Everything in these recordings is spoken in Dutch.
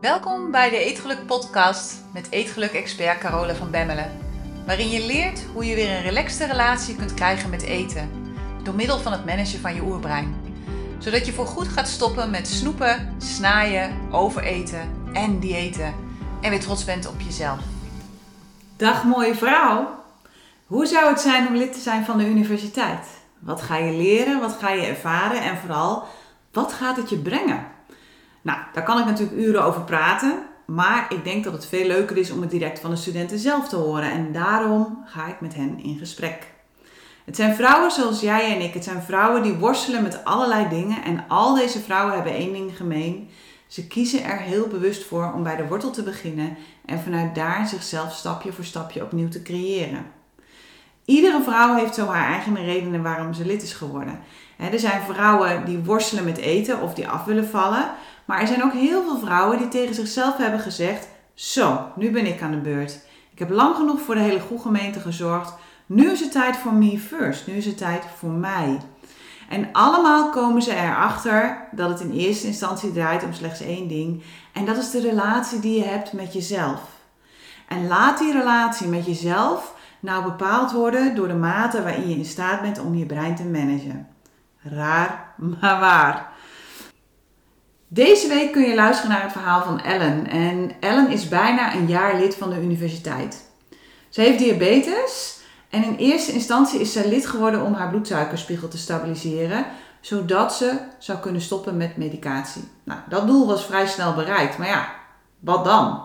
Welkom bij de Eetgeluk podcast met Eetgeluk-expert Carola van Bemmelen. Waarin je leert hoe je weer een relaxte relatie kunt krijgen met eten. Door middel van het managen van je oerbrein. Zodat je voorgoed gaat stoppen met snoepen, snaaien, overeten en diëten. En weer trots bent op jezelf. Dag mooie vrouw. Hoe zou het zijn om lid te zijn van de universiteit? Wat ga je leren? Wat ga je ervaren? En vooral, wat gaat het je brengen? Nou, daar kan ik natuurlijk uren over praten. Maar ik denk dat het veel leuker is om het direct van de studenten zelf te horen. En daarom ga ik met hen in gesprek. Het zijn vrouwen zoals jij en ik. Het zijn vrouwen die worstelen met allerlei dingen. En al deze vrouwen hebben één ding gemeen. Ze kiezen er heel bewust voor om bij de wortel te beginnen en vanuit daar zichzelf stapje voor stapje opnieuw te creëren. Iedere vrouw heeft zo haar eigen redenen waarom ze lid is geworden. Er zijn vrouwen die worstelen met eten of die af willen vallen. Maar er zijn ook heel veel vrouwen die tegen zichzelf hebben gezegd: Zo, nu ben ik aan de beurt. Ik heb lang genoeg voor de hele goede gemeente gezorgd. Nu is het tijd voor me first. Nu is het tijd voor mij. En allemaal komen ze erachter dat het in eerste instantie draait om slechts één ding. En dat is de relatie die je hebt met jezelf. En laat die relatie met jezelf nou bepaald worden door de mate waarin je in staat bent om je brein te managen. Raar, maar waar. Deze week kun je luisteren naar het verhaal van Ellen. En Ellen is bijna een jaar lid van de universiteit. Ze heeft diabetes en in eerste instantie is zij lid geworden om haar bloedsuikerspiegel te stabiliseren, zodat ze zou kunnen stoppen met medicatie. Nou, dat doel was vrij snel bereikt, maar ja, wat dan?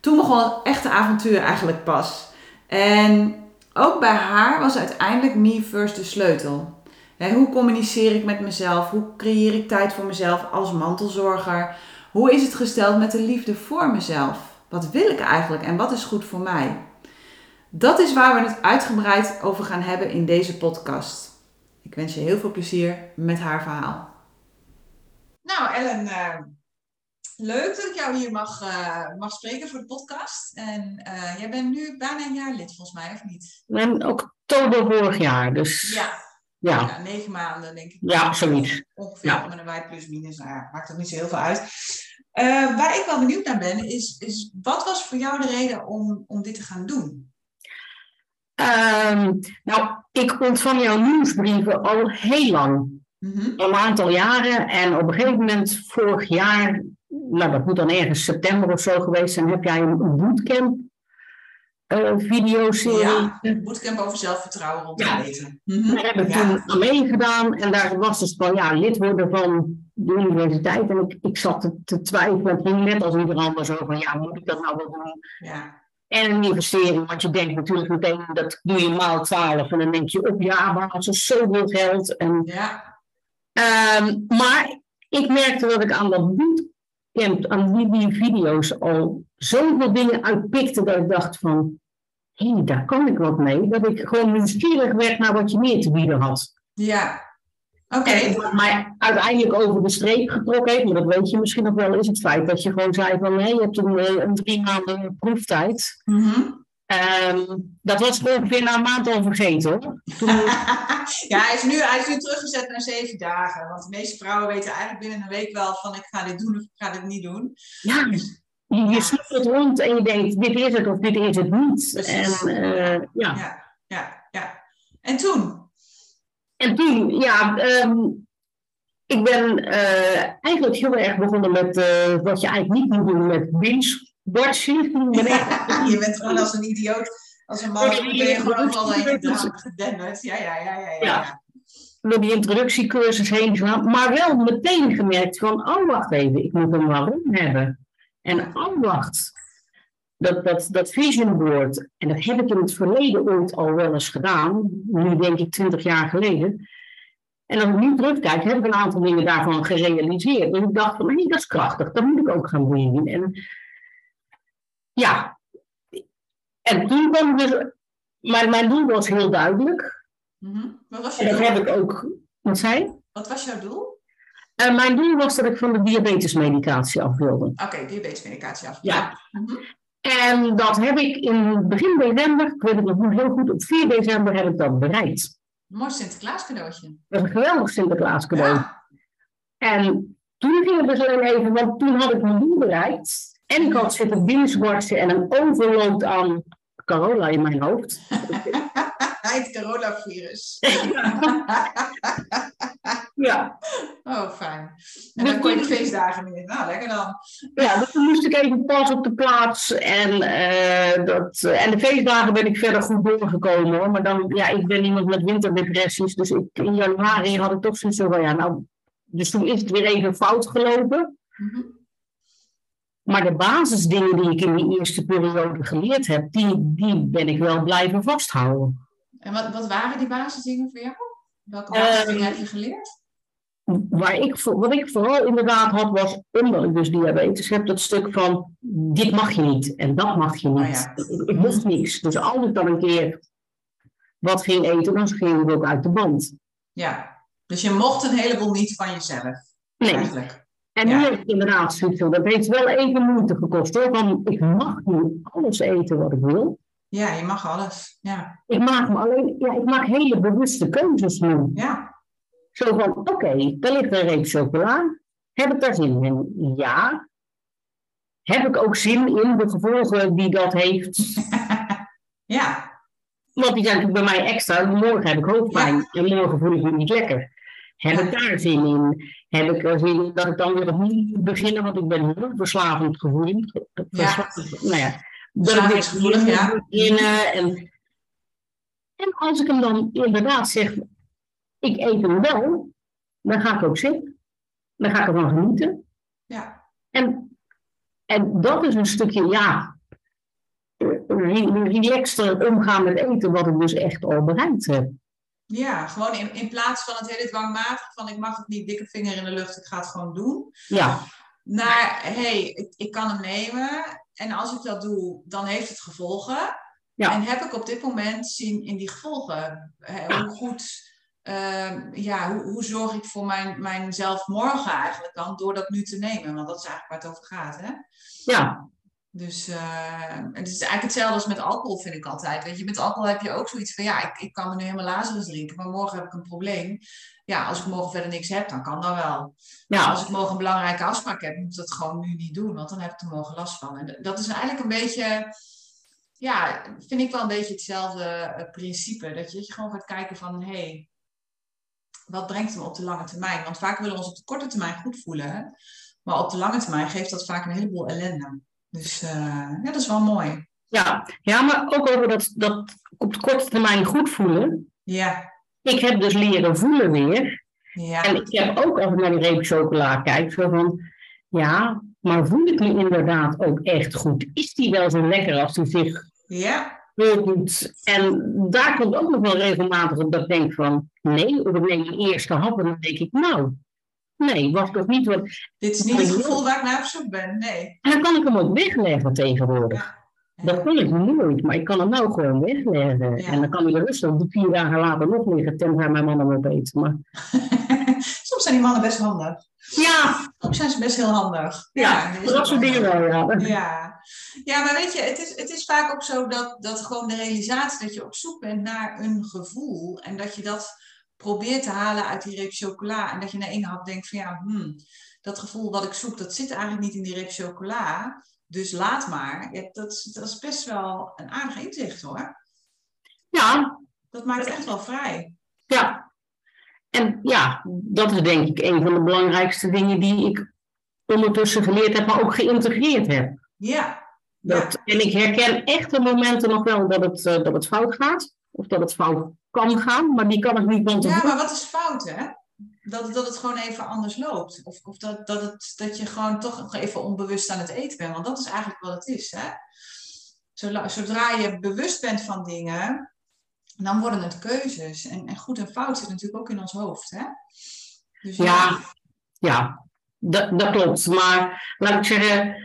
Toen begon het echte avontuur eigenlijk pas. En ook bij haar was uiteindelijk Me First de sleutel. Hoe communiceer ik met mezelf? Hoe creëer ik tijd voor mezelf als mantelzorger? Hoe is het gesteld met de liefde voor mezelf? Wat wil ik eigenlijk en wat is goed voor mij? Dat is waar we het uitgebreid over gaan hebben in deze podcast. Ik wens je heel veel plezier met haar verhaal. Nou, Ellen, uh, leuk dat ik jou hier mag, uh, mag spreken voor de podcast. En uh, jij bent nu bijna een jaar lid, volgens mij, of niet? In oktober vorig jaar, dus. Ja. Ja. ja negen maanden, denk ik. Ja, zoiets. Ongeveer ja. met een wijd plus minus. Nou, ja, maakt ook niet zo heel veel uit. waar ik wel benieuwd naar ben, is, is wat was voor jou de reden om, om dit te gaan doen? Um, nou, ik ontvang jouw nieuwsbrieven al heel lang. Mm Al een aantal jaren. En op een gegeven moment, vorig jaar, nou dat moet dan ergens september of zo geweest zijn, heb jij een bootcamp uh, videoserie. Ja, een bootcamp over zelfvertrouwen rond ja. eten. Mm-hmm. Daar heb ik ja. toen meegedaan. En daar was dus van, ja, lid worden van de universiteit. En ik, ik zat te, te twijfelen. Het ging net als ieder ander zo van, ja, moet ik dat nou wel doen? Ja. En een investering, want je denkt natuurlijk meteen, dat doe je maal 12 en dan denk je op jaarbasis zoveel geld. En, ja. Um, maar ik merkte dat ik aan dat bootcamp, aan die, die video's al zoveel dingen uitpikte dat ik dacht van, hey, daar kan ik wat mee. Dat ik gewoon nieuwsgierig werd naar wat je meer te bieden had. Ja, Oké. Okay. Wat mij uiteindelijk over de streep getrokken heeft, maar dat weet je misschien nog wel, is het feit dat je gewoon zei van nee, je hebt een, eh, een drie maanden proeftijd. Mm um, dat was ongeveer na een maand al vergeten hoor. Toen... ja, hij is, nu, hij is nu teruggezet naar zeven dagen. Want de meeste vrouwen weten eigenlijk binnen een week wel van ik ga dit doen of ik ga dit niet doen. Ja, je, je snuffelt rond en je denkt dit is het of dit is het niet. En, uh, ja. ja. Ja, ja. En toen? En toen, ja, um, ik ben uh, eigenlijk heel erg begonnen met uh, wat je eigenlijk niet moet doen met binge-watching. je bent gewoon als een idioot, als een man, ben je gewoon al gedenderd. Ja, ja, ja, ja, ja. ja. Door die introductiecursus heen gegaan, maar wel meteen gemerkt van, oh wacht even, ik moet een waarom hebben. En wacht, dat, dat, dat vision board, en dat heb ik in het verleden ooit al wel eens gedaan, nu denk ik twintig jaar geleden. En als ik nu terugkijk, heb ik een aantal dingen daarvan gerealiseerd. En ik dacht van, hé, dat is krachtig, dat moet ik ook gaan doen. En ja, en toen kwam ik dus, maar mijn doel was heel duidelijk. Mm Wat was je en dat heb ik ook, wat zei Wat was jouw doel? Uh, mijn doel was dat ik van de diabetesmedicatie af wilde. Oké, okay, diabetesmedicatie af. Ja. Mm -hmm. En dat heb ik in begin december, ik weet het nog heel goed, op 4 december heb ik dat bereikt. Mooi Sinterklaas cadeautje. Dat is een geweldig Sinterklaas cadeau. Ja. En Toen ging het dus alleen even, want toen had ik mijn doel bereikt. En ik had zitten binge en een overload aan Carola in mijn hoofd. het coronavirus. ja. Oh, fijn. En dan kon je de feestdagen niet. Nou, lekker dan. Ja, dus toen moest ik even pas op de plaats. En, eh, dat, en de feestdagen ben ik verder goed doorgekomen hoor. Maar dan, ja, ik ben iemand met winterdepressies. Dus ik, in januari had ik toch zoiets van, ja, nou... Dus toen is het weer even fout gelopen. Mhm. Maar de basisdingen die ik in die eerste periode geleerd heb, die, die ben ik wel blijven vasthouden. En wat, wat waren die basisdingen voor jou? Welke basisdingen uh, heb je geleerd? Waar ik, wat ik vooral inderdaad had, was omdat ik dus diabetes heb, dat stuk van dit mag je niet en dat mag je niet. Oh ja. ik, ik mocht niks. Dus als ik dan een keer wat ging eten, dan ging het ook uit de band. Ja, dus je mocht een heleboel niet van jezelf. Nee. Eigenlijk. En nu heb ik inderdaad zoiets dat heeft wel even moeite gekost hoor. Want ik mag nu alles eten wat ik wil. Ja, je mag alles. Ja. Ik maak me alleen, ja, ik maak hele bewuste keuzes nu. Ja. Zo van, oké, okay, daar ligt een reep chocola. Heb ik daar zin in? Ja. Heb ik ook zin in de gevolgen die dat heeft? ja. Want die zijn natuurlijk bij mij extra. Morgen heb ik hoofdpijn en morgen voel ik me niet lekker. Heb ik daar zin in? Heb ik er zin in dat ik dan weer opnieuw moet beginnen, want ik ben heel verslavend gevoelig. Ja. Nou ja, dat ik weer gevoelig, ja. beginnen. En, en als ik hem dan inderdaad zeg, ik eet hem wel, dan ga ik ook zitten. Dan ga ik ervan genieten. Ja. En, en dat is een stukje, ja, relaxter omgaan met eten, wat ik dus echt al bereikt heb. Ja, gewoon in, in plaats van het hele dwangmatig van ik mag het niet, dikke vinger in de lucht, ik ga het gewoon doen. Ja. Naar, hé, hey, ik, ik kan hem nemen en als ik dat doe, dan heeft het gevolgen. Ja. En heb ik op dit moment zien in die gevolgen, hoe goed, uh, ja, hoe, hoe zorg ik voor mijn, mijzelf morgen eigenlijk dan, door dat nu te nemen? Want dat is eigenlijk waar het over gaat, hè? Ja, dus uh, het is eigenlijk hetzelfde als met alcohol, vind ik altijd. Weet je, met alcohol heb je ook zoiets van, ja, ik, ik kan me nu helemaal lazarus drinken, maar morgen heb ik een probleem. Ja, als ik morgen verder niks heb, dan kan dat wel. Ja. Als ik morgen een belangrijke afspraak heb, moet ik dat gewoon nu niet doen, want dan heb ik er morgen last van. En dat is eigenlijk een beetje, ja, vind ik wel een beetje hetzelfde eh, principe. Dat je, dat je gewoon gaat kijken van, hé, hey, wat brengt me op de lange termijn? Want vaak willen we ons op de korte termijn goed voelen, maar op de lange termijn geeft dat vaak een heleboel ellende. Dus uh, ja, dat is wel mooi. Ja, ja maar ook over dat, dat op de korte termijn goed voelen. Ja. Ik heb dus leren voelen weer. Ja. En ik heb ook als ik naar die reep chocola kijk, zo van, ja, maar voel ik me inderdaad ook echt goed? Is die wel zo lekker als die zich ja. En daar komt ook nog wel regelmatig op dat ik denk van, nee, of ik neem de eerste hap en dan denk ik, nou, Nee, was toch niet wat. Dit is niet het gevoel waar ik naar op zoek ben, nee. En dan kan ik hem ook wegleggen tegenwoordig. Dat kon ik nooit, maar ik kan hem nou gewoon wegleggen. En dan kan hij rustig de vier dagen later nog liggen, tenzij mijn man hem opeten. Maar... Soms zijn die mannen best handig. Ja. Soms zijn ze best heel handig. Ja, ja dat soort dingen wel, ja. ja. Ja, maar weet je, het is, het is vaak ook zo dat, dat gewoon de realisatie dat je op zoek bent naar een gevoel en dat je dat probeert te halen uit die reep chocola. En dat je na één hap denkt van ja, hmm, dat gevoel wat ik zoek, dat zit eigenlijk niet in die reep chocola. Dus laat maar. Ja, dat, dat is best wel een aardig inzicht hoor. Ja. Dat maakt echt wel vrij. Ja. En ja, dat is denk ik een van de belangrijkste dingen die ik ondertussen geleerd heb, maar ook geïntegreerd heb. Ja. Dat, En ik herken echt de momenten nog wel dat het, uh, dat het fout gaat. Of dat het fout kan gaan, maar die kan ik niet van Ja, maar wat is fout, hè? Dat, dat het gewoon even anders loopt. Of, of dat, dat, het, dat je gewoon toch nog even onbewust aan het eten bent. Want dat is eigenlijk wat het is, hè? Zodra je bewust bent van dingen, dan worden het keuzes. En, en goed en fout zit natuurlijk ook in ons hoofd, hè? Dus ja, ja, ja dat, dat klopt. Maar laat ik zeggen,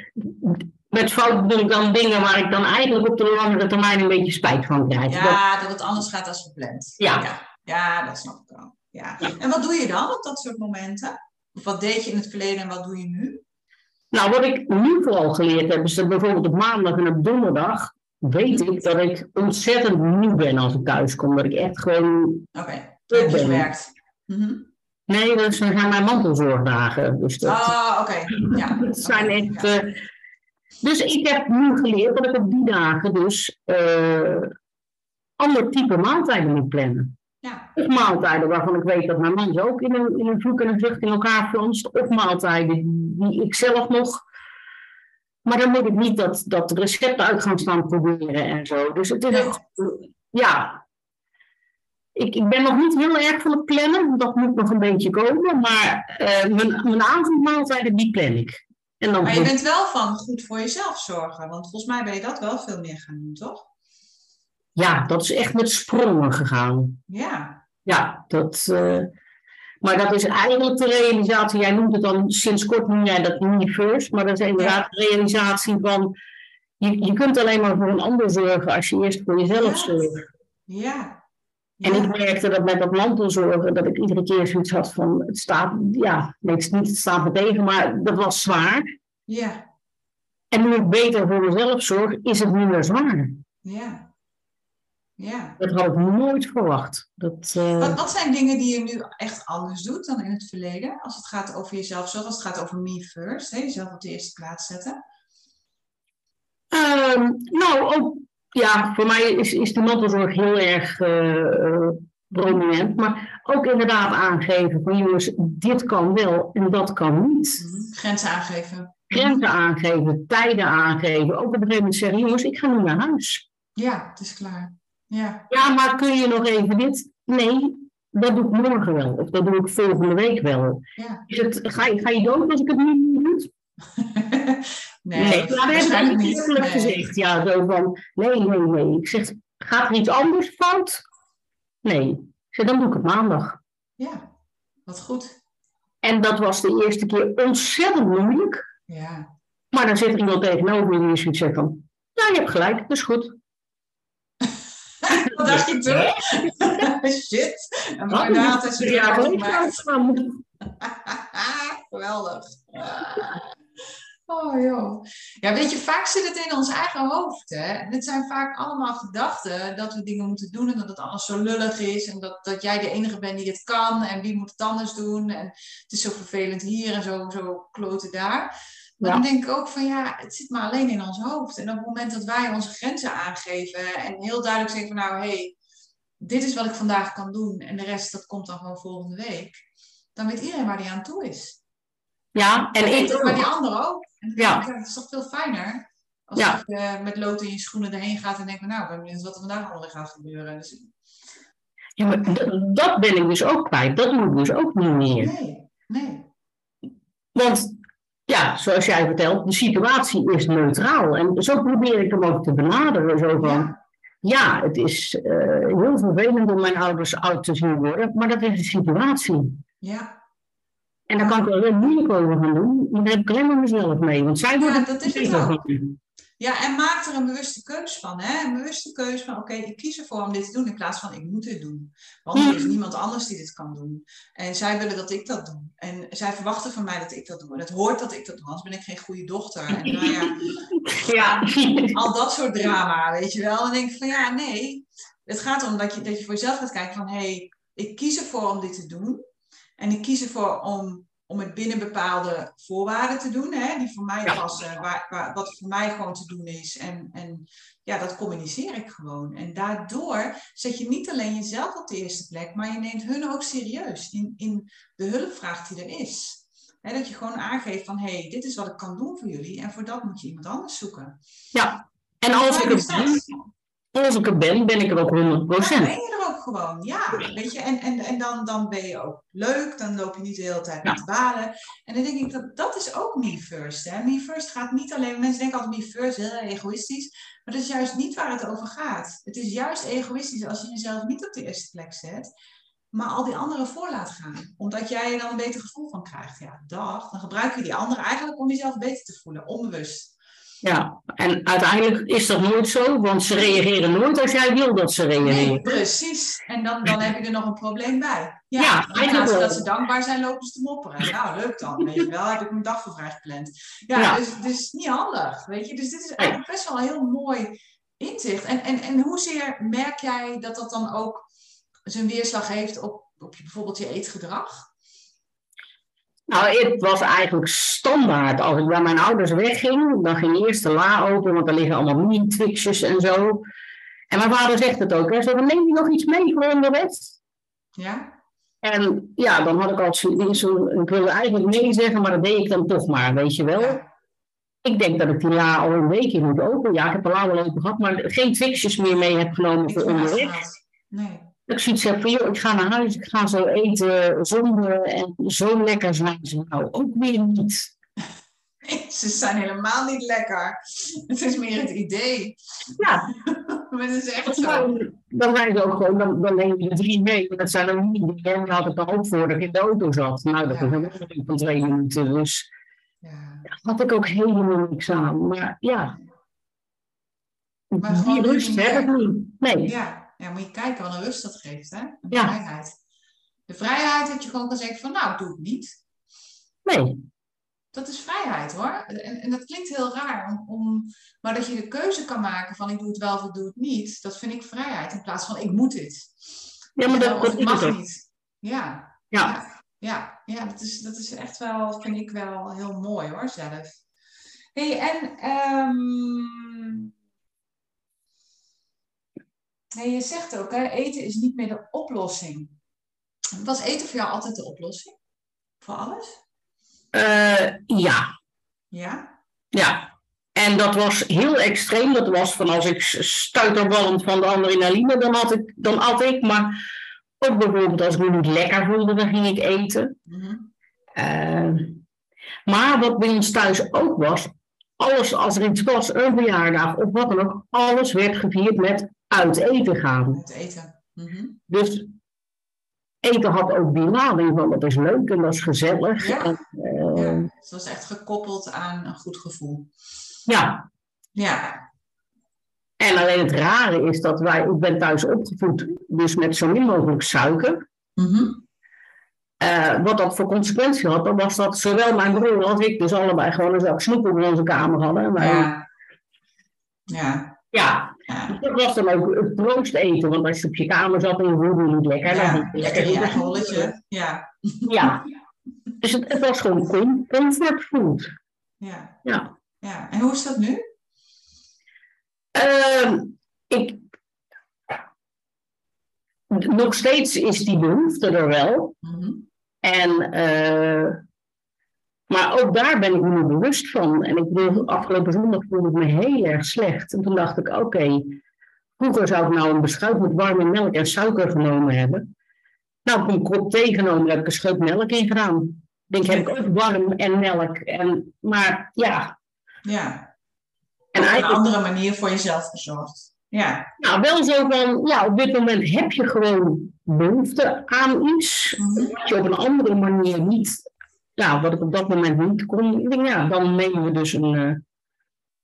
met fout doe ik dan dingen waar ik dan eigenlijk op de langere termijn een beetje spijt van krijg. Ja, dat, het anders gaat als gepland. Ja. ja. Ja, dat snap ik wel. Ja. En wat doe je dan op dat soort momenten? Of wat deed je in het verleden en wat doe je nu? Nou, wat ik nu vooral geleerd heb, is dat bijvoorbeeld op maandag en op donderdag weet ik dat ik ontzettend moe ben als ik thuis kom. Dat ik echt gewoon. Oké, okay. gewerkt. Mm Nee, dat zijn mijn mantelzorgdagen. Dus dat, Ah, oké. Ja. dat zijn echt. Ja. eh, dus ik heb nu geleerd dat ik op die dagen dus eh ander type maaltijden moet plannen. Ja. Of maaltijden waarvan ik weet dat mijn man ze ook in een, in een vloek en een vlucht in elkaar flanst. Of maaltijden die ik zelf nog. Maar dan moet ik niet dat, dat recepten uit gaan staan proberen en zo. Dus het is echt, ja. Ik, ik ben nog niet heel erg van het plannen. Dat moet nog een beetje komen. Maar eh, mijn, mijn avondmaaltijden, die plan ik. En dan Maar je bent wel van goed voor jezelf zorgen. Want volgens mij ben je dat wel veel meer gaan doen, toch? Ja, dat is echt met sprongen gegaan. Ja. Ja, dat. eh, maar dat is eigenlijk de realisatie. Jij noemt het dan sinds kort noem jij dat first. Maar dat is inderdaad de realisatie van. Je, je kunt alleen maar voor een ander zorgen als je eerst voor jezelf Ja. zorgt. Ja. En Ja. ik merkte dat met dat mantelzorgen, dat ik iedere keer zoiets had van, het staat, ja, nee, het niet, het staat me tegen, maar dat was zwaar. Ja. En nu ik beter voor mezelf zorg, is het minder zwaar. Ja. Ja. Dat had ik nooit verwacht. Dat, eh, Wat, wat zijn dingen die je nu echt anders doet dan in het verleden? Als het gaat over jezelf zorgen, als het gaat over me first, hè, jezelf op de eerste plaats zetten. Ehm, nou, ook, ja, voor mij is, is de mantelzorg heel erg eh, eh, prominent. Maar ook inderdaad aangeven van jongens, dit kan wel en dat kan niet. Grenzen aangeven. Grenzen aangeven, tijden aangeven. Ook op een gegeven moment zeggen, jongens, ik ga nu naar huis. Ja, het is klaar. Ja. Ja, maar kun je nog even dit? Nee, dat doe ik morgen wel. Of dat doe ik volgende week wel. Ja. Is het, ga, je, ga je dood als ik het nu niet doe? nee, ja, dat heb ik waarschijnlijk niet niet. eerlijk Nee. gezegd. Ja, zo van, nee, nee, nee. Ik zeg, gaat er iets anders fout? Nee. Ik zeg, dan doe ik het maandag. Ja, wat goed. En dat was de eerste keer ontzettend moeilijk. Ja. Maar dan zit er iemand tegenover je die zoiets zegt van, ja, je hebt gelijk, dat is goed. Wat dacht je toen? Shit. En maar zijn Ja, gemaakt. Geweldig. Oh joh. Ja, weet je, vaak zit het in ons eigen hoofd. Hè? En het zijn vaak allemaal gedachten dat we dingen moeten doen en dat het alles zo lullig is. En dat, dat jij de enige bent die het kan en wie moet het anders doen. En het is zo vervelend hier en zo, zo kloten daar. Maar Ja. dan denk ik ook van ja, het zit maar alleen in ons hoofd. En op het moment dat wij onze grenzen aangeven en heel duidelijk zeggen van nou hé, hey, dit is wat ik vandaag kan doen en de rest dat komt dan gewoon volgende week. Dan weet iedereen waar die aan toe is. Ja, en En ik maar die ook. anderen ook. En Ja. denk is toch veel fijner als Ja. je eh, met lood in je schoenen erheen gaat en denkt van nou, ik ben benieuwd wat er vandaag allemaal gaat gebeuren. Dus, Ja, maar dat ben ik dus ook kwijt. Dat ik dus ook niet meer. nee, nee. Want ja, zoals jij vertelt, de situatie is neutraal. En zo probeer ik hem ook te benaderen. Zo van, Ja. ja, het is eh, heel vervelend om mijn ouders oud te zien worden, maar dat is de situatie. Ja. En daar kan ik wel heel moeilijk over gaan doen, maar daar heb ik alleen maar mezelf mee. Want zij Ja, worden dat is het ook. van. Ja, en maak er een bewuste keus van. Hè? Een bewuste keus van, oké, ik kies ervoor om dit te doen in plaats van, ik moet dit doen. Want er is niemand anders die dit kan doen. En zij willen dat ik dat doe. En zij verwachten van mij dat ik dat doe. En het hoort dat ik dat doe, anders ben ik geen goede dochter. En nou ja, Ja. al dat soort drama, weet je wel. En dan denk ik van, ja, nee. Het gaat om dat je, dat je voor jezelf gaat kijken van, hé, hey, ik kies ervoor om dit te doen. En ik kies ervoor om om het binnen bepaalde voorwaarden te doen, hè, die voor mij Ja. passen, waar, waar, wat voor mij gewoon te doen is. En, en ja, dat communiceer ik gewoon. En daardoor zet je niet alleen jezelf op de eerste plek, maar je neemt hun ook serieus in, in de hulpvraag die er is. Hè, dat je gewoon aangeeft van, hé, hey, dit is wat ik kan doen voor jullie en voor dat moet je iemand anders zoeken. ja. En als ik, er dat? ben, als ik er ben, ben ik er ook 100 Dan ben je er ook gewoon, ja. Weet je? En, en, en dan, dan ben je ook leuk, dan loop je niet de hele tijd met balen. En dan denk ik, dat, dat is ook me first. Hè? Me first gaat niet alleen, mensen denken altijd me first, heel egoïstisch. Maar dat is juist niet waar het over gaat. Het is juist egoïstisch als je jezelf niet op de eerste plek zet, maar al die anderen voor laat gaan. Omdat jij er dan een beter gevoel van krijgt. Ja, dag. Dan gebruik je die anderen eigenlijk om jezelf beter te voelen, onbewust. Ja, en uiteindelijk is dat nooit zo, want ze reageren nooit als jij wil dat ze Nee, reageren. precies. En dan, dan heb je er nog een probleem bij. Ja, Ja, eigenlijk dat ze dankbaar zijn, lopen ze te mopperen. Nou, leuk dan. Weet je wel, heb ik mijn dag voor vrij gepland. Ja, Ja. Dus, dus niet handig, weet je. Dus dit is eigenlijk best wel een heel mooi inzicht. En, en, en hoezeer merk jij dat dat dan ook zijn weerslag heeft op, op je, bijvoorbeeld je eetgedrag? Nou, het was eigenlijk standaard. Als ik bij mijn ouders wegging, dan ging eerst de la open, want er liggen allemaal mini-twixjes en zo. En mijn vader zegt het ook, hè. Zo, neem je nog iets mee voor onderweg? Ja? En ja, dan had ik al zo, ik wilde eigenlijk nee zeggen, maar dat deed ik dan toch maar, weet je wel. Ja. Ik denk dat ik die la al een weekje moet open. Ja, ik heb de la wel open gehad, maar geen twixjes meer mee heb genomen voor onderweg. Nee. Ik zoiets heb van, joh, ik ga naar huis, ik ga zo eten zonder en zo lekker zijn ze nou ook weer niet. Ze zijn helemaal niet lekker. Het is meer het idee. Ja, Maar het is echt zo. dan, zijn ze ook gewoon, dan, dan neem je er drie mee. Maar dat zijn dan niet die en daar had ik er ook voor dat ik in de auto zat. Nou, dat Ja. is een wandeling van twee minuten, dus Ja. daar had ik ook helemaal niks aan. Maar ja, Maar die rust heb ik meer. niet. Nee, Ja. Ja, moet je kijken wat een rust dat geeft, hè? Ja. vrijheid. De vrijheid dat je gewoon kan zeggen van, nou, doe het niet. nee. Dat is vrijheid, hoor. En, en dat klinkt heel raar, om, om, maar dat je de keuze kan maken van, ik doe het wel of ik doe het niet, dat vind ik vrijheid. In plaats van, ik moet dit. Ja, maar dat, dat ik is mag het niet. Ja, Ja. ja, ja, ja dat, is, dat is echt wel, vind ik wel heel mooi hoor, zelf. hey, en ehm, hey, je zegt ook, hè, eten is niet meer de oplossing. Was eten voor jou altijd de oplossing? Voor alles? Eh, ja, Ja? ja. En dat was heel extreem. Dat was van als ik stuiterballend van de adrenaline, dan had ik, dan at ik. Maar ook bijvoorbeeld als ik me niet lekker voelde, dan ging ik eten. Mhm. Eh, maar wat bij ons thuis ook was, alles als er iets was, een verjaardag of wat dan ook, alles werd gevierd met uit eten gaan. Het eten. Mhm. Dus eten had ook die lading van dat is leuk en dat is gezellig. Ja. En, eh, Ja, het was echt gekoppeld aan een goed gevoel. ja, Ja, En alleen het rare is dat wij, ik ben thuis opgevoed, dus met zo min mogelijk suiker. Mhm. Eh, wat dat voor consequentie had, dan was dat zowel mijn broer als ik dus allebei gewoon een zak snoep in onze kamer hadden. En wij, ja. ja, ja, dat was dan ook het troost eten, want als je op je kamer zat en je voelde niet lekker. dan Ja, je lekker in. Ja, Ja, dus het, het was gewoon com- comfort food. ja, Ja. ja. En hoe is dat nu? Ehm, ik, nog steeds is die behoefte er wel. Mhm. En, eh, maar ook daar ben ik me nu bewust van. En ik bedoel, afgelopen zondag voelde ik me heel erg slecht. En toen dacht ik, oké, vroeger zou ik nou een beschuit met warme melk en suiker genomen hebben. Nou, ik heb een kop thee genomen, daar heb ik een scheut melk in gedaan. Ik denk, heb ik ook warm en melk. En, maar ja, Ja, en op een andere manier voor jezelf verzorgd. Ja, nou, wel zo van, ja, op dit moment heb je gewoon behoefte aan iets. Mhm. Wat je op een andere manier niet, ja, wat ik op dat moment niet kon. Ik denk, ja, dan nemen we dus een, eh,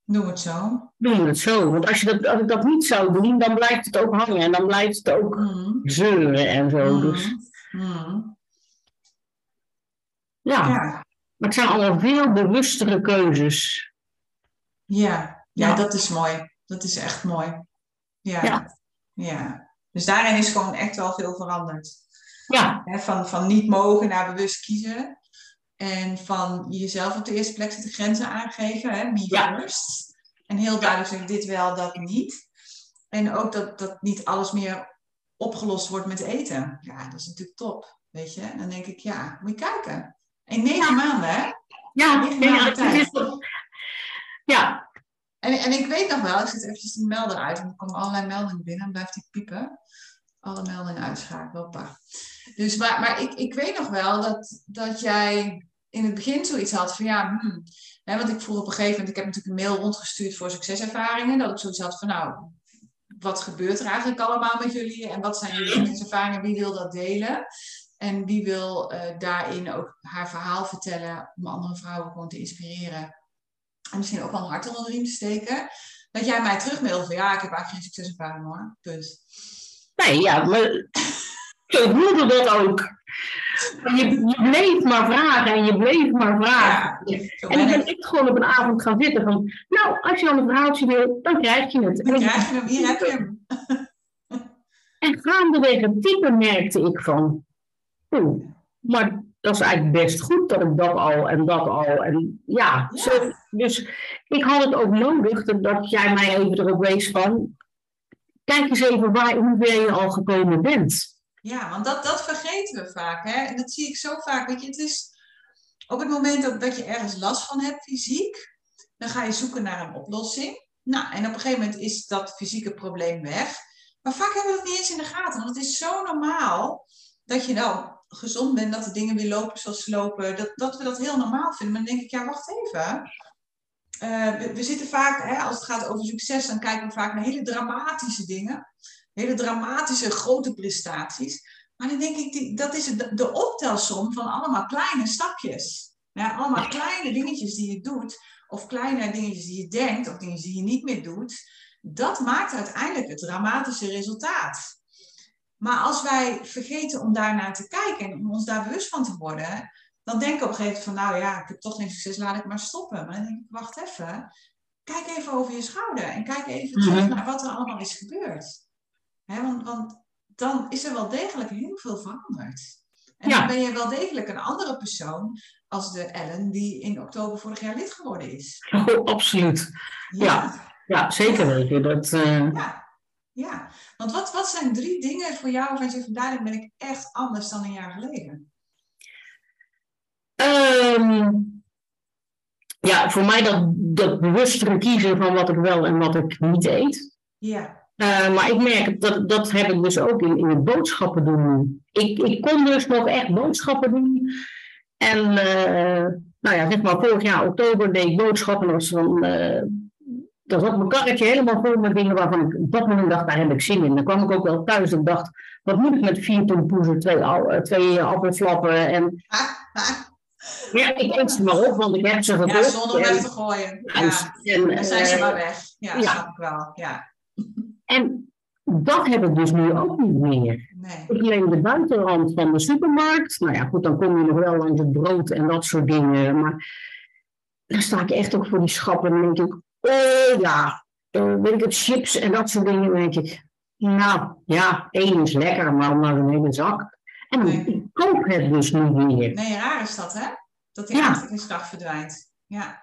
doe het zo. doen we het zo. Want als, je dat, als ik dat niet zou doen, dan blijft het ook hangen en dan blijft het ook Mhm. zeuren en zo. Dus Mhm. ja, Ja, maar het zijn allemaal veel bewustere keuzes. ja, ja, Ja. dat is mooi. Dat is echt mooi. Ja. Ja. ja. Dus daarin is gewoon echt wel veel veranderd. Ja, van, van niet mogen naar bewust kiezen. En van jezelf op de eerste plek zetten, grenzen aangeven. Hè, me Ja. first. En heel duidelijk zeggen, dit wel, dat niet. En ook dat, dat niet alles meer opgelost wordt met eten. Ja, dat is natuurlijk top. Weet je? En dan denk ik, ja, moet je kijken. In negen maanden, hè? ja, tijd. is toch- ja, En, en ik weet nog wel, ik zet eventjes de melder uit. En er komen allerlei meldingen binnen. Dan blijft die piepen. Alle meldingen uitschakelen. Hoppa. Dus, maar, maar ik, ik weet nog wel dat, dat jij in het begin zoiets had van ja, hmm, want ik vroeg op een gegeven moment, ik heb natuurlijk een mail rondgestuurd voor succeservaringen, dat ik zoiets had van nou, wat gebeurt er eigenlijk allemaal met jullie en wat zijn jullie succeservaringen, wie wil dat delen? En wie wil eh, daarin ook haar verhaal vertellen om andere vrouwen gewoon te inspireren en misschien ook wel een hart onder de riem te steken. Dat jij mij terugmailde van ja, ik heb eigenlijk geen succeservaring hoor. Punt. Nee, ja, maar zo voelde dat ook. Je, je bleef maar vragen en je bleef maar vragen. Ja, En ik ben echt gewoon op een avond gaan zitten van, nou, als je al een verhaaltje wil, dan krijg je het. En, Dan krijg je hem, hier heb je hem. en gaandeweg het type merkte ik van, oeh, maar dat is eigenlijk best goed dat ik dat al en dat al. En ja, Ja. Zo, dus ik had het ook nodig dat jij mij even erop wees van. Kijk eens even waar, hoe ver je al gekomen bent. Ja, want dat, dat vergeten we vaak. Hè? En dat zie ik zo vaak. Weet je, het is op het moment dat, dat je ergens last van hebt fysiek, dan ga je zoeken naar een oplossing. Nou, en op een gegeven moment is dat fysieke probleem weg. Maar vaak hebben we dat niet eens in de gaten. Want het is zo normaal dat je nou gezond bent, dat de dingen weer lopen zoals ze lopen. Dat, dat we dat heel normaal vinden. Maar dan denk ik, ja, wacht even. Eh, we, zitten vaak, hè, als het gaat over succes, dan kijken we vaak naar hele dramatische dingen. Hele dramatische, grote prestaties. Maar dan denk ik, dat is de, de optelsom van allemaal kleine stapjes. Ja, allemaal kleine dingetjes die je doet, of kleine dingetjes die je denkt, of dingen die je niet meer doet. Dat maakt uiteindelijk het dramatische resultaat. Maar als wij vergeten om daarnaar te kijken en om ons daar bewust van te worden, dan denken we op een gegeven moment van, nou ja, ik heb toch geen succes, laat ik maar stoppen. Maar dan denk ik, wacht even, kijk even over je schouder en kijk even terug Mhm. naar wat er allemaal is gebeurd. Hè, want, want dan is er wel degelijk heel veel veranderd. En Ja. dan ben je wel degelijk een andere persoon als de Ellen die in oktober vorig jaar lid geworden is. Oh, absoluut. Ja. Ja, zeker weten. Dat, eh, Ja, ja. Want wat, wat zijn drie dingen voor jou waarvan je zegt, daarin ben ik echt anders dan een jaar geleden? Ehm, ja, voor mij dat, dat bewustere kiezen van wat ik wel en wat ik niet eet. Ja, Eh, maar ik merk, dat, dat heb ik dus ook in, in het boodschappen doen. Ik, ik kon dus nog echt boodschappen doen. En eh, nou ja, zeg maar vorig jaar oktober deed ik boodschappen. Dat was dan, eh dan zat mijn karretje helemaal vol met dingen waarvan ik op dat moment dacht, daar heb ik zin in. Dan kwam ik ook wel thuis en dacht, wat moet ik met vier tompoezen, twee, twee appelflappen en ja, ik eet ze maar op, want ik heb ze gekocht. ja zonder weg te gooien. en, Ja, en, dan zijn ze eh, maar weg. Ja, ja. snap ik wel. Ja, en dat heb ik dus nu ook niet meer. nee. Ik leen de buitenrand van de supermarkt. Nou ja, goed, dan kom je nog wel langs het brood en dat soort dingen. Maar dan sta ik echt ook voor die schappen en dan denk ik, oh ja, weet ik het, chips en dat soort dingen. Dan denk ik, nou ja, één is lekker, maar maar een hele zak. En Nee. ik koop het dus niet meer. Nee, raar is dat, hè? Dat die Ja. aantrekkingskracht verdwijnt. Ja,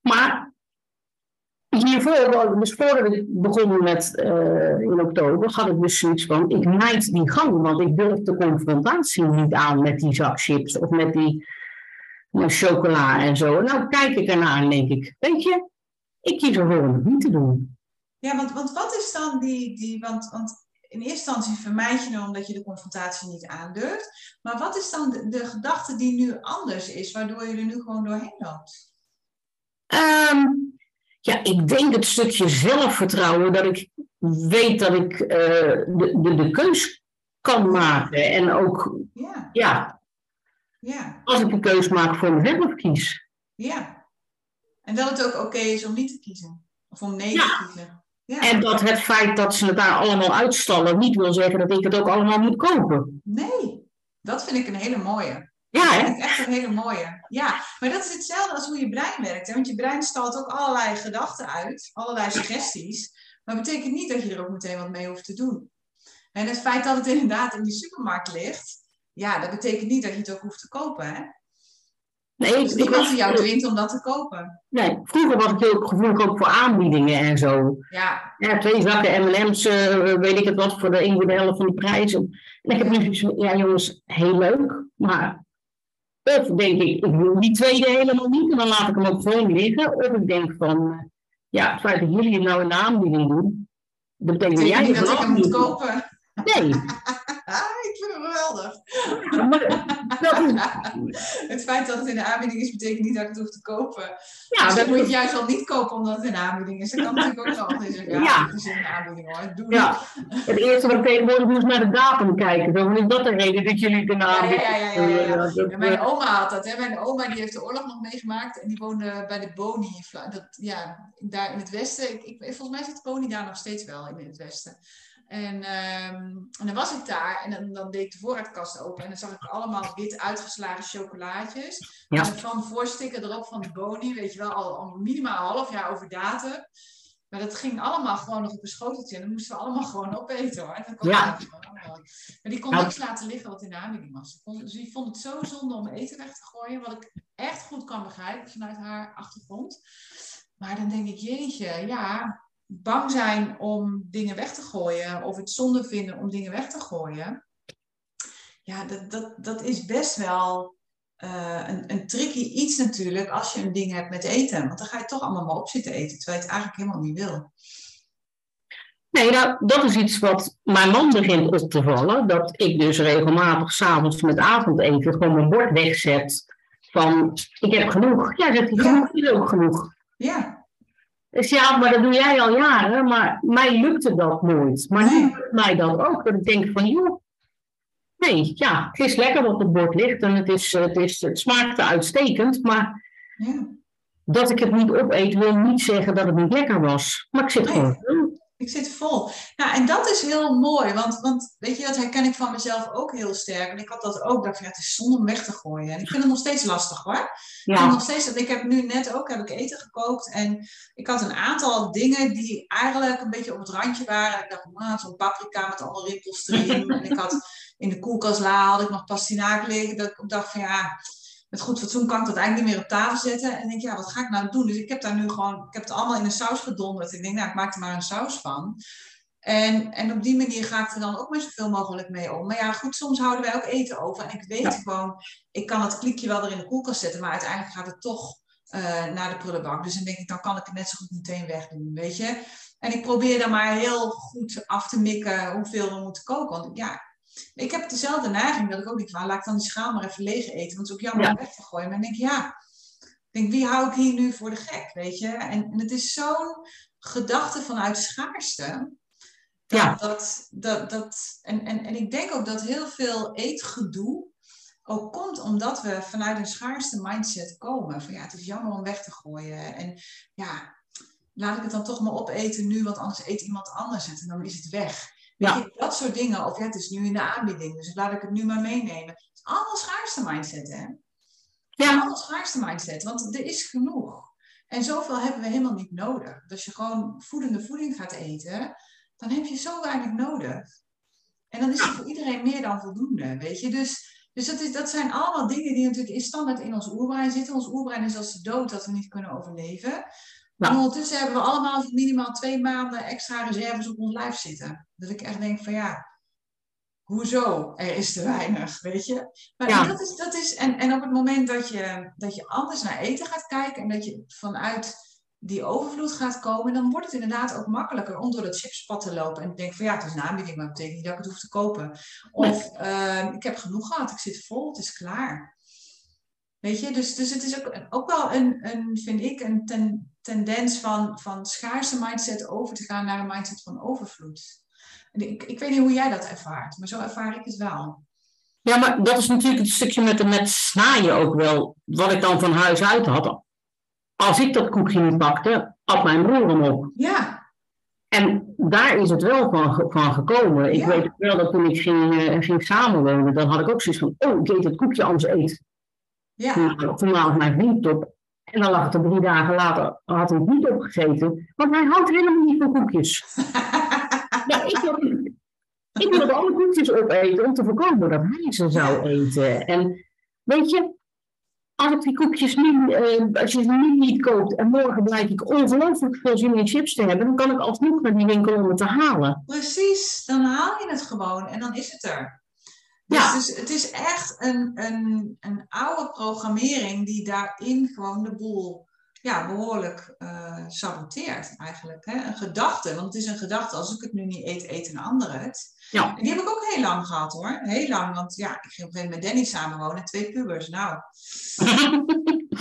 Maar hiervoor, dus voordat ik begon met eh, in oktober, had ik dus zoiets van, ik mijd die gang, want ik durf de confrontatie niet aan met die zak chips of met die eh, chocola en zo. Nou kijk ik ernaar en denk ik, weet je, ik kies ervoor om het niet te doen. ja want, want wat is dan die... die want, want in eerste instantie vermijd je hem omdat je de confrontatie niet aandurft. Maar wat is dan de, de gedachte die nu anders is, waardoor je er nu gewoon doorheen loopt? Ehm, ja, ik denk het stukje zelfvertrouwen dat ik weet dat ik eh, de, de, de keus kan maken. En ook, Ja, ja, ja, als ik een keus maak voor mezelf kies. ja. En dat het ook oké is om niet te kiezen. Of om nee Ja. te kiezen. Ja. En dat het feit dat ze het daar allemaal uitstallen niet wil zeggen dat ik het ook allemaal moet kopen. Nee, dat vind ik een hele mooie. Ja, Dat hè? vind ik echt een hele mooie. Ja, maar dat is hetzelfde als hoe je brein werkt. Hè? Want je brein stalt ook allerlei gedachten uit, allerlei suggesties. Maar dat betekent niet dat je er ook meteen wat mee hoeft te doen. En het feit dat het inderdaad in die supermarkt ligt, ja, dat betekent niet dat je het ook hoeft te kopen. Hè? Nee, Dus ik, ik niemand was, die jou dwingt om dat te kopen. nee, vroeger was ik heel gevoelig ook voor aanbiedingen en zo. Ja, Ja, twee zakken M&M's, eh, weet ik het wat, voor de een voor de helft van de prijs. En ik heb nu zoiets van, ja jongens, heel leuk, maar of denk ik, ik wil die tweede helemaal niet en dan laat ik hem ook gewoon liggen. Of ik denk van, eh, ja, het feit dat jullie nou de aanbieding doen, dat betekent dat jij niet dat ik hem moet kopen. Nee, Ah, ik vind hem geweldig. Het feit dat het in de aanbieding is, betekent niet dat ik het hoef te kopen. ja, Misschien dat moet je het juist wel niet kopen omdat het in de aanbieding is. Dat kan natuurlijk ook nog. Dan zeg je, ja, het is in de aanbieding hoor. Doe ja, het eerste wat ik tegenwoordig doe is naar de datum kijken. Van, is dat de reden dat jullie het de Ja, ja, aanbieding ja, ja, ja, mijn oma had dat. Hè. Mijn oma die heeft de oorlog nog meegemaakt. En die woonde bij de Boni. Dat, ja, daar in het westen. Ik, ik, volgens mij zit Boni daar nog steeds wel in het westen. En, ehm, en dan was ik daar. En dan, dan deed ik de voorraadkast open. En dan zag ik allemaal wit uitgeslagen chocolaatjes. Ja. En van voorsticker erop van de Boni. Weet je wel, al, al minimaal een half jaar over datum. Maar dat ging allemaal gewoon nog op een schoteltje. En dan moesten we allemaal gewoon opeten hoor. Dat Ja. Maar die kon Nou. niks laten liggen wat in de aanbieding was. Kon- Dus die vond het zo zonde om eten weg te gooien. Wat ik echt goed kan begrijpen vanuit haar achtergrond. Maar dan denk ik, jeetje, ja, bang zijn om dingen weg te gooien. Of het zonde vinden om dingen weg te gooien. Ja, dat, dat, dat is best wel eh, een, een tricky iets natuurlijk als je een ding hebt met eten. Want dan ga je toch allemaal maar op zitten eten, terwijl je het eigenlijk helemaal niet wil. Nee, nou, dat is iets wat mijn man begint op te vallen. Dat ik dus regelmatig s'avonds met avondeten gewoon mijn bord wegzet. Van, ik heb genoeg. Ja, zegt hij, genoeg is ook genoeg. Ja, Dus ja, maar dat doe jij al jaren. Maar mij lukte dat nooit. Maar nu lukt mij dat ook. Dat ik denk van, joh. Nee, ja, het is lekker wat op het bord ligt. En het, is, het, is, het smaakte uitstekend. Maar ja. dat ik het niet opeet, wil niet zeggen dat het niet lekker was. Maar ik zit gewoon. Ik zit vol. Nou, en dat is heel mooi, want, want weet je, dat herken ik van mezelf ook heel sterk. En ik had dat ook, dacht van, ja, het is zonde om weg te gooien. En ik vind het nog steeds lastig hoor. Ik, Ja, nog steeds, ik heb nu net ook heb ik eten gekookt en ik had een aantal dingen die eigenlijk een beetje op het randje waren. Ik dacht, ah, zo'n paprika met allemaal rimpels erin. en ik had in de koelkastla had ik nog pastinaak liggen. Dat ik dacht van ja, met goed fatsoen kan ik dat eigenlijk niet meer op tafel zetten. En ik denk, ja, wat ga ik nou doen? Dus ik heb daar nu gewoon, ik heb het allemaal in een saus gedonderd. Ik denk, nou, ik maak er maar een saus van. En, en op die manier ga ik er dan ook maar zoveel mogelijk mee om. Maar ja, goed, soms houden wij ook eten over. En ik weet Ja. gewoon, ik kan het klikje wel weer in de koelkast zetten, maar uiteindelijk gaat het toch eh, naar de prullenbak. Dus dan denk ik, dan kan ik het net zo goed meteen wegdoen, weet je. En ik probeer dan maar heel goed af te mikken hoeveel we moeten koken. Want ja, ik heb dezelfde neiging dat ik ook denk, van, laat ik dan die schaal maar even leeg eten. Want het is ook jammer Ja. om weg te gooien. Maar dan denk ik, ja, ik denk, wie hou ik hier nu voor de gek, weet je. En, en het is zo'n gedachte vanuit schaarste. Dat, Ja. dat, dat, dat, en, en, en ik denk ook dat heel veel eetgedoe ook komt omdat we vanuit een schaarste mindset komen. Van ja, het is jammer om weg te gooien. En ja, laat ik het dan toch maar opeten nu, want anders eet iemand anders het en dan is het weg. Ja. je, dat soort dingen. Of ja, het is nu in de aanbieding, dus laat ik het nu maar meenemen. Het is allemaal schaarste mindset, hè? ja, Allemaal schaarste mindset, want er is genoeg. En zoveel hebben we helemaal niet nodig. Dus als je gewoon voedende voeding gaat eten, dan heb je zo weinig nodig. En dan is het voor iedereen meer dan voldoende, weet je. Dus, dus dat, is, dat zijn allemaal dingen die natuurlijk in standaard in ons oerbrein zitten. Ons oerbrein is als de dood dat we niet kunnen overleven. Ja. ondertussen hebben we allemaal minimaal twee maanden extra reserves op ons lijf zitten. Dat ik echt denk van ja, hoezo? Er is te weinig, weet je. Maar Ja. dat is, dat is en, en op het moment dat je, dat je anders naar eten gaat kijken en dat je vanuit die overvloed gaat komen, dan wordt het inderdaad ook makkelijker om door dat chipspad te lopen. En te denken van ja, het is een aanbieding, maar dat betekent niet dat ik het hoef te kopen. Of ehm, ik heb genoeg gehad, ik zit vol, het is klaar. Weet je, dus, dus het is ook, ook wel een, een, vind ik, een ten, tendens van, van schaarse mindset over te gaan naar een mindset van overvloed. En ik, ik weet niet hoe jij dat ervaart, maar zo ervaar ik het wel. Ja, maar dat is natuurlijk het stukje met, met snaaien ook wel. Wat ik dan van huis uit had. Als ik dat koekje niet pakte, had mijn broer hem op. Ja, En daar is het wel van, van gekomen. Ik Ja. weet wel dat toen ik ging, eh, ging samenwonen, dan had ik ook zoiets van, oh, ik eet het koekje, anders eet. ja, Toen, toen was mijn vriend op. En dan lag het er drie dagen later, had hij het niet opgegeten. Want hij houdt helemaal niet van koekjes. Ik wilde, ik wilde alle koekjes opeten om te voorkomen dat hij ze zou eten. En weet je, als ik die koekjes nu, eh, als je ze nu niet koopt en morgen blijf ik ongelooflijk veel zin in chips te hebben, dan kan ik alsnog naar die winkel om het te halen. precies. Dan haal je het gewoon en dan is het er. Dus, Ja. dus het is echt een, een, een oude programmering die daarin gewoon de boel ja, behoorlijk eh, saboteert eigenlijk. Hè? Een gedachte, want het is een gedachte, als ik het nu niet eet, eet een ander het. Ja. En die heb ik ook heel lang gehad hoor. Heel lang, want ja, ik ging op een gegeven moment met Danny samenwonen, twee pubers. Nou,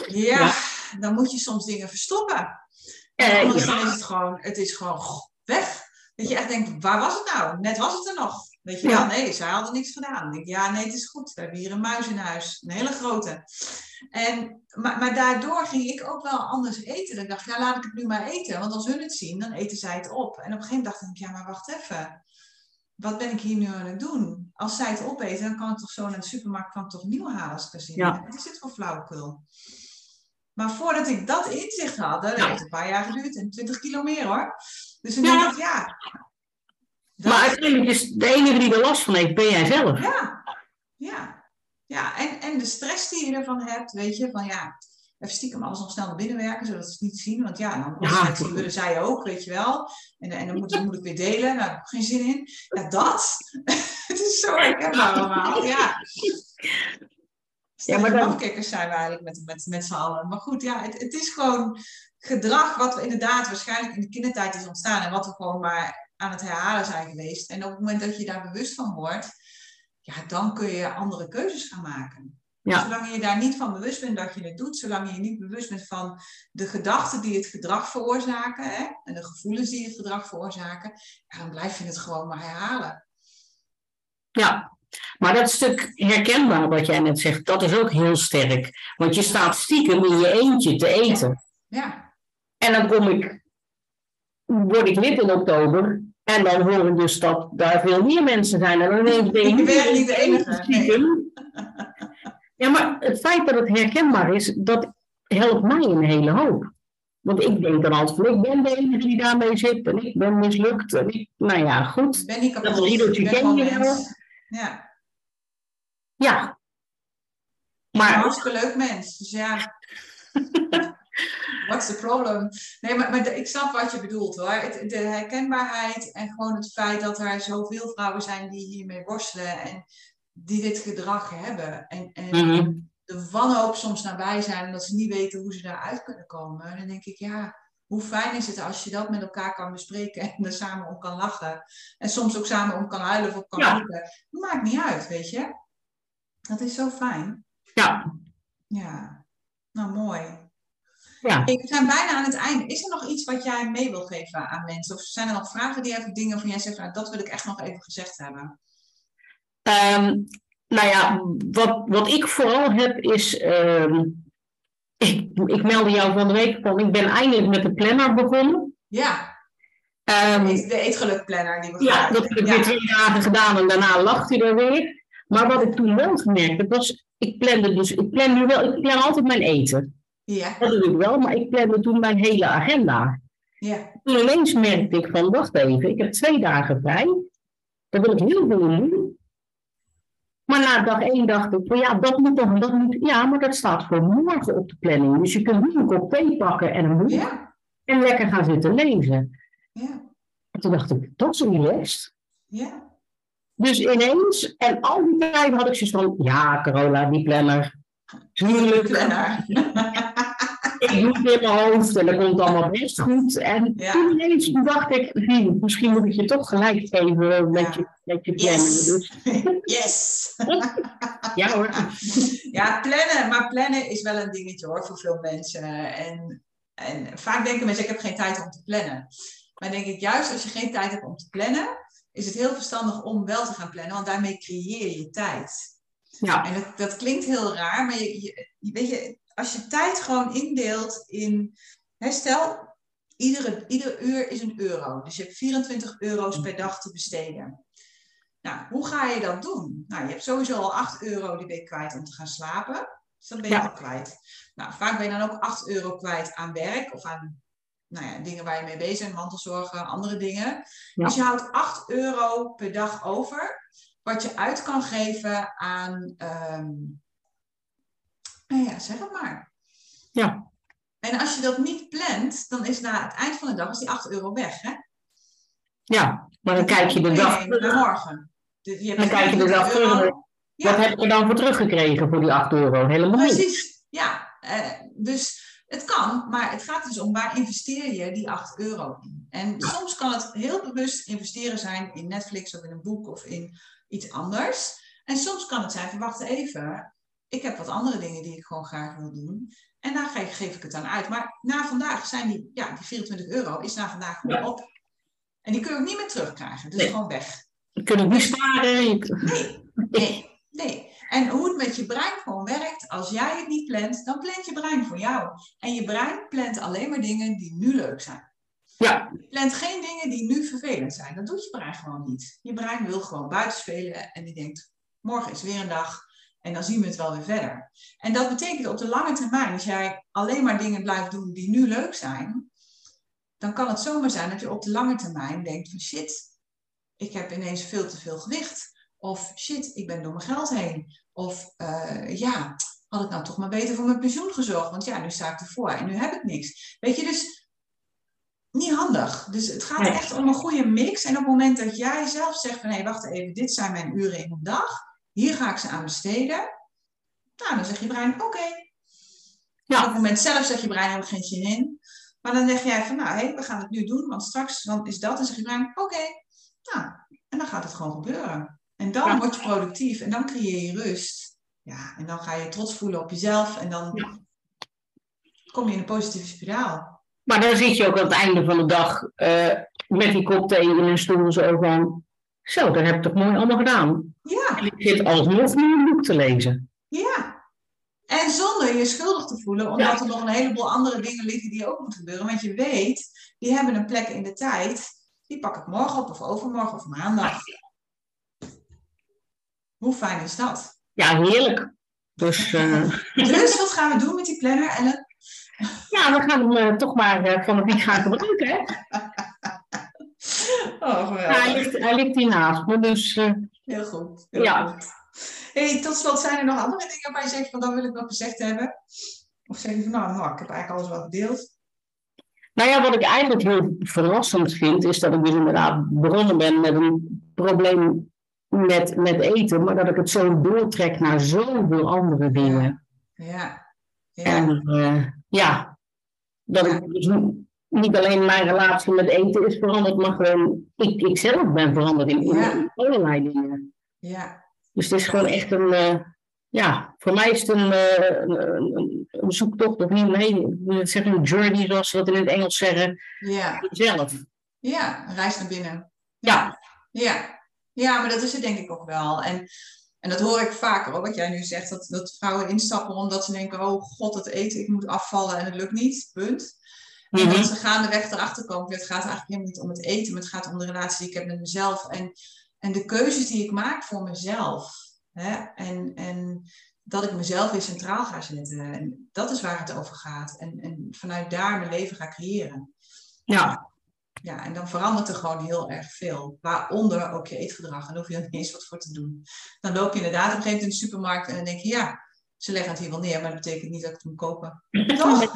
ja, Ja. dan moet je soms dingen verstoppen. Eh, anders ja. dan is het gewoon, het is gewoon weg. Dat je echt denkt, waar was het nou? Net was het er nog. Weet je Ja. nee, zij hadden niks gedaan. Ik, ja, nee, het is goed. We hebben hier een muis in huis. Een hele grote. En, maar, maar daardoor ging ik ook wel anders eten. Dan dacht ik, ja, laat ik het nu maar eten. Want als hun het zien, dan eten zij het op. En op een gegeven moment dacht ik, ja, maar wacht even. Wat ben ik hier nu aan het doen? Als zij het opeten, dan kan ik toch zo naar de supermarkt kan ik toch nieuw halen als ik er zin in Ja. Wat is dit voor flauwekul? Maar voordat ik dat inzicht had, dat heeft een paar jaar geduurd en 20 kilo meer hoor. Dus Ja. denk ik, ja. Dat- Maar uiteindelijk is de enige die er last van heeft, ben jij zelf. Ja, ja. ja. En, en de stress die je ervan hebt, weet je, van ja, even stiekem alles nog snel naar binnen werken, zodat ze het niet zien. Want ja, dan Ja. willen zij ook, weet je wel. En, en dan moet, dan moet ik weer delen, nou, daar heb ik geen zin in. Ja, dat. het is zo herkenbaar allemaal, ja. Ja, maar dan- Afkikkers zijn we eigenlijk met, met, met z'n allen. Maar goed, ja, het, het is gewoon gedrag wat we inderdaad waarschijnlijk in de kindertijd is ontstaan. En wat we gewoon maar aan het herhalen zijn geweest. En op het moment dat je daar bewust van wordt, ja, dan kun je andere keuzes gaan maken. Ja. Zolang je daar niet van bewust bent dat je het doet, zolang je niet bewust bent van de gedachten die het gedrag veroorzaken hè, en de gevoelens die het gedrag veroorzaken, ja, dan blijf je het gewoon maar herhalen. Ja, maar dat stuk herkenbaar wat jij net zegt, dat is ook heel sterk. Want je staat stiekem in je eentje te eten. Ja, En dan kom ik, word ik lid in oktober. En dan hoor ik dus dat daar veel meer mensen zijn. En dan denk ik, Je bent niet de enige, nee. Ja, maar het feit dat het herkenbaar is, dat helpt mij een hele hoop. Want ik denk dan altijd van, ik ben de enige die daarmee zit. En ik ben mislukt. En ik, nou ja, goed. ik ben niet kapot. Dat ik ben ken gewoon je mens. Ja, Ja. een Maar hartstikke leuk mens. Dus ja, what's the problem? Nee, maar, maar de- ik snap wat je bedoelt hoor. Het, de herkenbaarheid en gewoon het feit dat er zoveel vrouwen zijn die hiermee worstelen en die dit gedrag hebben. En, en Mhm. de wanhoop soms nabij zijn en dat ze niet weten hoe ze daaruit kunnen komen. Dan denk ik, ja, hoe fijn is het als je dat met elkaar kan bespreken en er samen om kan lachen. En soms ook samen om kan huilen of kan Ja. roepen. Maakt niet uit, weet je. Dat is zo fijn. ja, Ja, nou mooi. Ja. We zijn bijna aan het einde. Is er nog iets wat jij mee wil geven aan mensen? Of zijn er nog vragen die even dingen van jij zegt, nou, dat wil ik echt nog even gezegd hebben? Ehm, nou ja, wat, wat ik vooral heb is. ehm, ik, ik meldde jou van de week van. Ik ben eindelijk met de planner begonnen. Ja, Ehm, de eetgelukplanner die we ja, gaan dat heb ik ja. weer twee dagen gedaan en daarna lacht hij er weer. Maar wat ik toen wel gemerkt heb, was. Ik plande dus. Ik plan nu wel. Ik plan altijd mijn eten. Ja, Dat doe ik wel, maar ik plande toen mijn hele agenda. ja, Toen ineens merkte ik van. Wacht even, ik heb twee dagen vrij. Daar wil ik heel veel doen. Maar na dag één dacht ik, van ja, dat moet toch, dat moet, ja, maar dat staat voor morgen op de planning. Dus je kunt nu een kop thee pakken en een boek ja, en lekker gaan zitten lezen. ja, En toen dacht ik, dat is relaxed. ja. Dus ineens, en al die tijd had ik zoiets van, ja, Carola, die planner. Tuurlijk, Planner. ik doe het in mijn hoofd en dat komt allemaal best goed. En Ja. toen ineens dacht ik, misschien moet ik je toch gelijk geven met, Ja. je, met je planning. Yes. Dus Yes! ja hoor. Ja, plannen. Maar plannen is wel een dingetje hoor voor veel mensen. En, en vaak denken mensen, ik heb geen tijd om te plannen. Maar denk ik, juist als je geen tijd hebt om te plannen, is het heel verstandig om wel te gaan plannen. Want daarmee creëer je tijd. Ja, En dat, dat klinkt heel raar, maar je, je- weet je, als je tijd gewoon indeelt in, hè, stel, iedere, ieder uur is een euro. Dus je hebt 24 euro's per dag te besteden. Nou, hoe ga je dat doen? Nou, je hebt sowieso al 8 euro die ben je kwijt om te gaan slapen. Dus dat ben je Ja. al kwijt. Nou, vaak ben je dan ook 8 euro kwijt aan werk of aan nou ja, dingen waar je mee bezig bent, mantelzorgen, andere dingen. Ja. Dus je houdt 8 euro per dag over wat je uit kan geven aan, ehm, nou ja, zeg het maar. Ja. En als je dat niet plant, dan is na het eind van de dag is die 8 euro weg. Hè? ja, maar dan kijk je de dag Nee, morgen. Dus je hebt Dan kijk je de 20 dag terug. Ja. Wat heb je dan voor teruggekregen voor die 8 euro? Helemaal niet. Precies, ja. Eh, dus het kan, maar het gaat dus om waar investeer je die 8 euro in. En soms kan het heel bewust investeren zijn in Netflix of in een boek of in iets anders. En soms kan het zijn van wacht even, ik heb wat andere dingen die ik gewoon graag wil doen. En daar geef, geef ik het aan uit. Maar na vandaag zijn die, ja, die 24 euro is na vandaag gewoon op. En die kun je ook niet meer terugkrijgen. Dus Nee. gewoon weg. Je kunt het niet sparen. Nee, nee. En hoe het met je brein gewoon werkt, als jij het niet plant, dan plant je brein voor jou. En je brein plant alleen maar dingen die nu leuk zijn. ja, Je plant geen dingen die nu vervelend zijn. Dat doet je brein gewoon niet. Je brein wil gewoon buiten spelen en die denkt, morgen is weer een dag. En dan zien we het wel weer verder. En dat betekent op de lange termijn, als jij alleen maar dingen blijft doen die nu leuk zijn, dan kan het zomaar zijn dat je op de lange termijn denkt van shit, ik heb ineens veel te veel gewicht. Of shit, ik ben door mijn geld heen. Of uh, ja, had ik nou toch maar beter voor mijn pensioen gezorgd. Want ja, nu sta ik ervoor en nu heb ik niks. Weet je, dus niet handig. Dus het gaat echt om een goede mix. En op het moment dat jij zelf zegt van hé, hey, wacht even, dit zijn mijn uren in een dag. Hier ga ik ze aan besteden. Nou, dan zeg je brein, oké. Ja. Op het moment zelf zeg je brein, heb ik geen zin in. Maar dan zeg jij van, nou, hé, hey, we gaan het nu doen, want straks dan is dat. En zeg je brein, oké. Nou, en dan gaat het gewoon gebeuren. En dan word je productief en dan creëer je rust. Ja, en dan ga je trots voelen op jezelf en dan kom je in een positieve spiraal. Maar dan zit je ook aan het einde van de dag uh, met die kop thee in een stoel zo van... Zo, dat heb ik toch mooi allemaal gedaan. Ja. En ik zit alsnog nu een boek te lezen. Ja. En zonder je schuldig te voelen, omdat er nog een heleboel andere dingen liggen die ook moeten gebeuren. Want je weet, die hebben een plek in de tijd. Die pak ik morgen op of overmorgen of maandag. Hoe fijn is dat? Ja, heerlijk. Dus, uh... dus wat gaan we doen met die planner, Ellen? Ja, we gaan hem uh, toch maar uh, van het week gaan gebruiken, hè? Oh, ja, hij, ligt, hij ligt hiernaast me, dus... Heel goed. Heel ja. Goed. Hey, tot slot, zijn er nog andere dingen waar je zegt van, dat wil ik nog gezegd hebben? Of zeg je van, nou, nou ik heb eigenlijk alles wel gedeeld. Nou ja, wat ik eigenlijk heel verrassend vind, is dat ik dus inderdaad begonnen ben met een probleem met, met eten, maar dat ik het zo doortrek naar zoveel andere dingen. Ja. ja. En uh, ja, dat ik dus niet alleen mijn relatie met eten is veranderd, maar gewoon ik, ik zelf ben veranderd in, Ja. allerlei dingen. Ja. Dus het is gewoon echt een, uh, ja, voor mij is het een, uh, een, zoektocht of niet, nee, zeg een journey zoals ze dat in het Engels zeggen, Ja. zelf. Ja, een reis naar binnen. Ja. Ja. Ja, maar dat is het denk ik ook wel. En, en dat hoor ik vaker, hoor, wat jij nu zegt, dat, dat vrouwen instappen omdat ze denken, oh god, het eten, ik moet afvallen en het lukt niet, punt. En Mhm. dat ze gaandeweg erachter komen, het gaat eigenlijk helemaal niet om het eten, maar het gaat om de relatie die ik heb met mezelf en, en de keuzes die ik maak voor mezelf. Hè? En, en dat ik mezelf weer centraal ga zetten. En dat is waar het over gaat. En, en vanuit daar mijn leven ga creëren. Ja, Ja, en dan verandert er gewoon heel erg veel. Waaronder ook je eetgedrag. En daar hoef je er niet eens wat voor te doen. Dan loop je inderdaad op een gegeven moment in de supermarkt en dan denk je, ja, ze leggen het hier wel neer, maar dat betekent niet dat ik het moet kopen. Toch?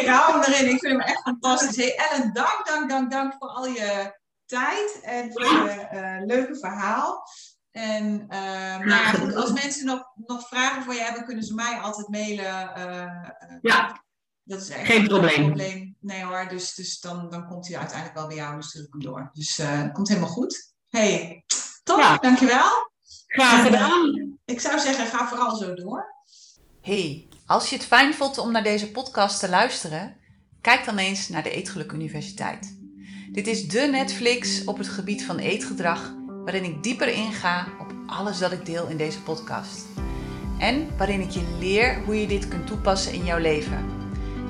ik hou hem erin. Ik vind hem echt fantastisch. Hey Ellen, dank, dank, dank, dank voor al je tijd en voor je eh, leuke verhaal. En eh, goed, als mensen nog, nog vragen voor je hebben, kunnen ze mij altijd mailen. eh, ja, dat is echt Geen probleem. Nee hoor, dus, dus dan, dan komt hij uiteindelijk wel bij jou hem door. Dus het komt helemaal goed. hey, top, Ja. dankjewel. Graag gedaan. Ik zou zeggen, ga vooral zo door. Hey, als je het fijn vond om naar deze podcast te luisteren, kijk dan eens naar de Eetgeluk Universiteit. Dit is de Netflix op het gebied van eetgedrag, waarin ik dieper inga op alles dat ik deel in deze podcast. En waarin ik je leer hoe je dit kunt toepassen in jouw leven.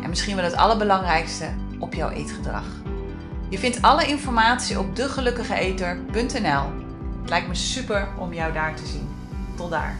En misschien wel het allerbelangrijkste, op jouw eetgedrag. Je vindt alle informatie op degelukkigeeter.nl. Het lijkt me super om jou daar te zien. Tot daar.